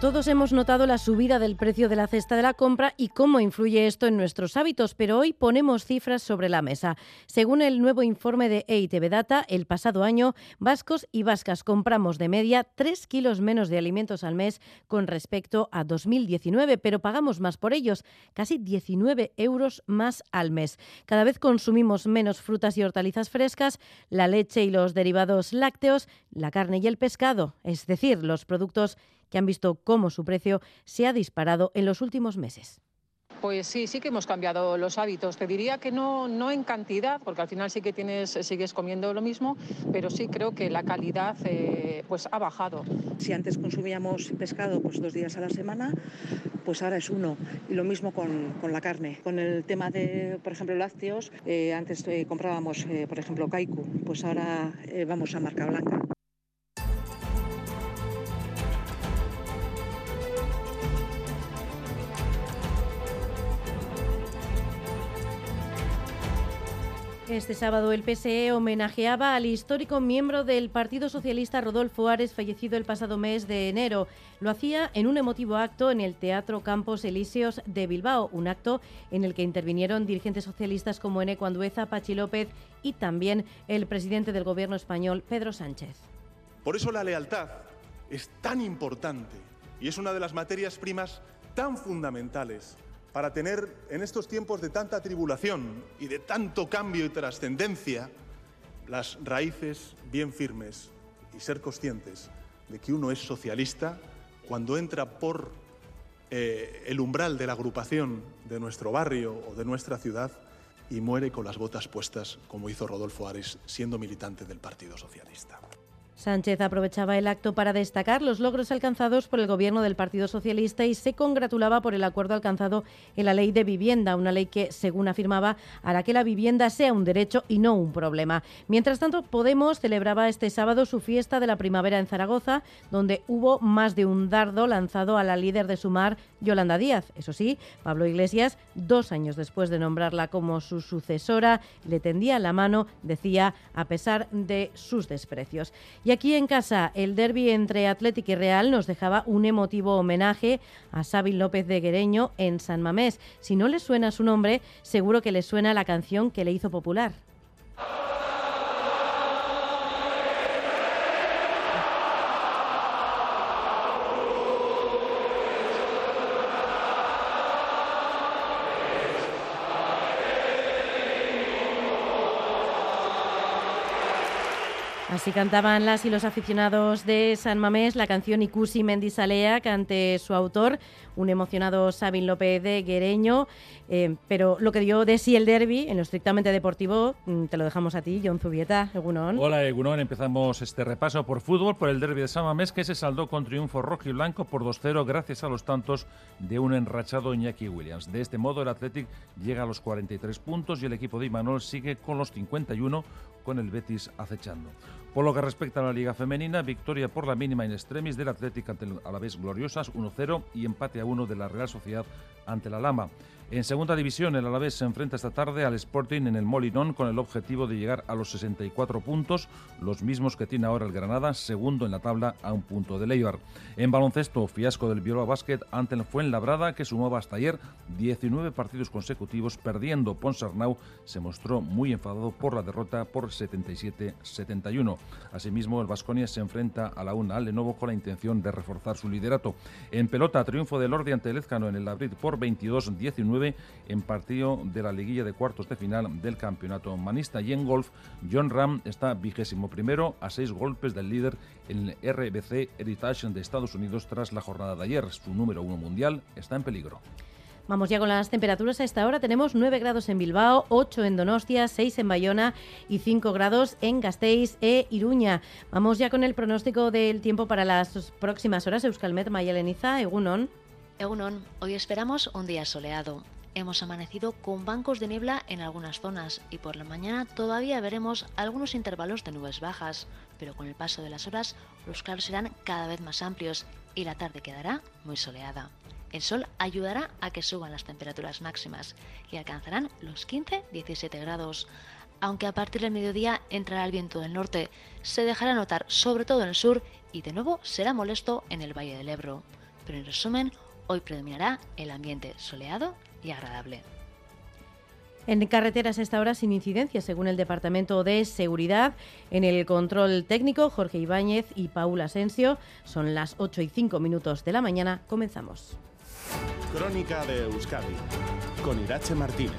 Todos hemos notado la subida del precio de la cesta de la compra y cómo influye esto en nuestros hábitos, pero hoy ponemos cifras sobre la mesa. Según el nuevo informe de EITB Data, el pasado año vascos y vascas compramos de media 3 kilos menos de alimentos al mes con respecto a 2019, pero pagamos más por ellos, casi 19 euros más al mes. Cada vez consumimos menos frutas y hortalizas frescas, la leche y los derivados lácteos, la carne y el pescado, es decir, los productos que han visto cómo su precio se ha disparado en los últimos meses. Pues sí, sí que hemos cambiado los hábitos. Te diría que no, no en cantidad, porque al final sí que tienes, sigues comiendo lo mismo, pero sí creo que la calidad eh, pues ha bajado. Si antes consumíamos pescado pues dos días a la semana, pues ahora es uno. Y lo mismo con, con la carne. Con el tema de, por ejemplo, lácteos, eh, antes eh, comprábamos, por ejemplo, kaiku, pues ahora vamos a marca blanca. Este sábado el PSE homenajeaba al histórico miembro del Partido Socialista Rodolfo Ares, fallecido el pasado mes de enero. Lo hacía en un emotivo acto en el Teatro Campos Elíseos de Bilbao, un acto en el que intervinieron dirigentes socialistas como Eneco Andueza, Pachi López y también el presidente del Gobierno español, Pedro Sánchez. Por eso la lealtad es tan importante y es una de las materias primas tan fundamentales para tener en estos tiempos de tanta tribulación y de tanto cambio y trascendencia las raíces bien firmes y ser conscientes de que uno es socialista cuando entra por eh, el umbral de la agrupación de nuestro barrio o de nuestra ciudad y muere con las botas puestas, como hizo Rodolfo Ares, siendo militante del Partido Socialista. Sánchez aprovechaba el acto para destacar los logros alcanzados por el gobierno del Partido Socialista y se congratulaba por el acuerdo alcanzado en la ley de vivienda, una ley que, según afirmaba, hará que la vivienda sea un derecho y no un problema. Mientras tanto, Podemos celebraba este sábado su fiesta de la primavera en Zaragoza, donde hubo más de un dardo lanzado a la líder de Sumar, Yolanda Díaz. Eso sí, Pablo Iglesias, dos años después de nombrarla como su sucesora, le tendía la mano, decía, a pesar de sus desprecios. Y aquí en casa, el derby entre Atlético y Real nos dejaba un emotivo homenaje a Sábil López de Guereño en San Mamés. Si no le suena su nombre, seguro que le suena la canción que le hizo popular. Así cantaban las y los aficionados de San Mamés la canción Ikusi Mendisalea ante su autor, un emocionado Sabin López de Guereño. Eh, pero lo que dio de sí el derby, en lo estrictamente deportivo, mm, te lo dejamos a ti, John Zubieta, Egunon. Hola, Egunon. Empezamos este repaso por fútbol, por el derby de San Mamés, que se saldó con triunfo rojo y blanco por 2-0 gracias a los tantos de un enrachado Iñaki Williams. De este modo, el Athletic llega a los 43 puntos y el equipo de Imanol sigue con los 51, con el Betis acechando. Por lo que respecta a la Liga Femenina, victoria por la mínima in extremis del Atlético ante el Alavés Gloriosas 1-0 y empate a 1 de la Real Sociedad ante la Lama. En segunda división, el Alavés se enfrenta esta tarde al Sporting en el Molinón con el objetivo de llegar a los 64 puntos, los mismos que tiene ahora el Granada, segundo en la tabla a un punto de Leibar. En baloncesto, fiasco del Viola Basket ante el Fuenlabrada, que sumaba hasta ayer 19 partidos consecutivos perdiendo. Ponsarnau se mostró muy enfadado por la derrota por 77-71. Asimismo, el Vasconia se enfrenta a la UNA al Lenovo con la intención de reforzar su liderato. En pelota, triunfo del Lordi ante el Ezcano en el Labrit por 22-19 en partido de la liguilla de cuartos de final del campeonato manista. Y en golf, John Ram está vigésimo primero a seis golpes del líder en el RBC Heritage de Estados Unidos tras la jornada de ayer. Su número uno mundial está en peligro. Vamos ya con las temperaturas. A esta hora tenemos 9 grados en Bilbao, 8 en Donostia, 6 en Bayona y 5 grados en Gasteiz e Iruña. Vamos ya con el pronóstico del tiempo para las próximas horas. Euskalmet, Mayeleniza, Egunon. Egunon, hoy esperamos un día soleado. Hemos amanecido con bancos de niebla en algunas zonas y por la mañana todavía veremos algunos intervalos de nubes bajas, pero con el paso de las horas los claros serán cada vez más amplios y la tarde quedará muy soleada. El sol ayudará a que suban las temperaturas máximas y alcanzarán los 15-17 grados. Aunque a partir del mediodía entrará el viento del norte, se dejará notar sobre todo en el sur y de nuevo será molesto en el Valle del Ebro. Pero en resumen, hoy predominará el ambiente soleado y agradable. En carreteras esta hora sin incidencias, según el Departamento de Seguridad. En el control técnico, Jorge Ibáñez y Paula Asensio. Son las 8 y 5 minutos de la mañana. Comenzamos. Crónica de Euskadi con Irache Martínez.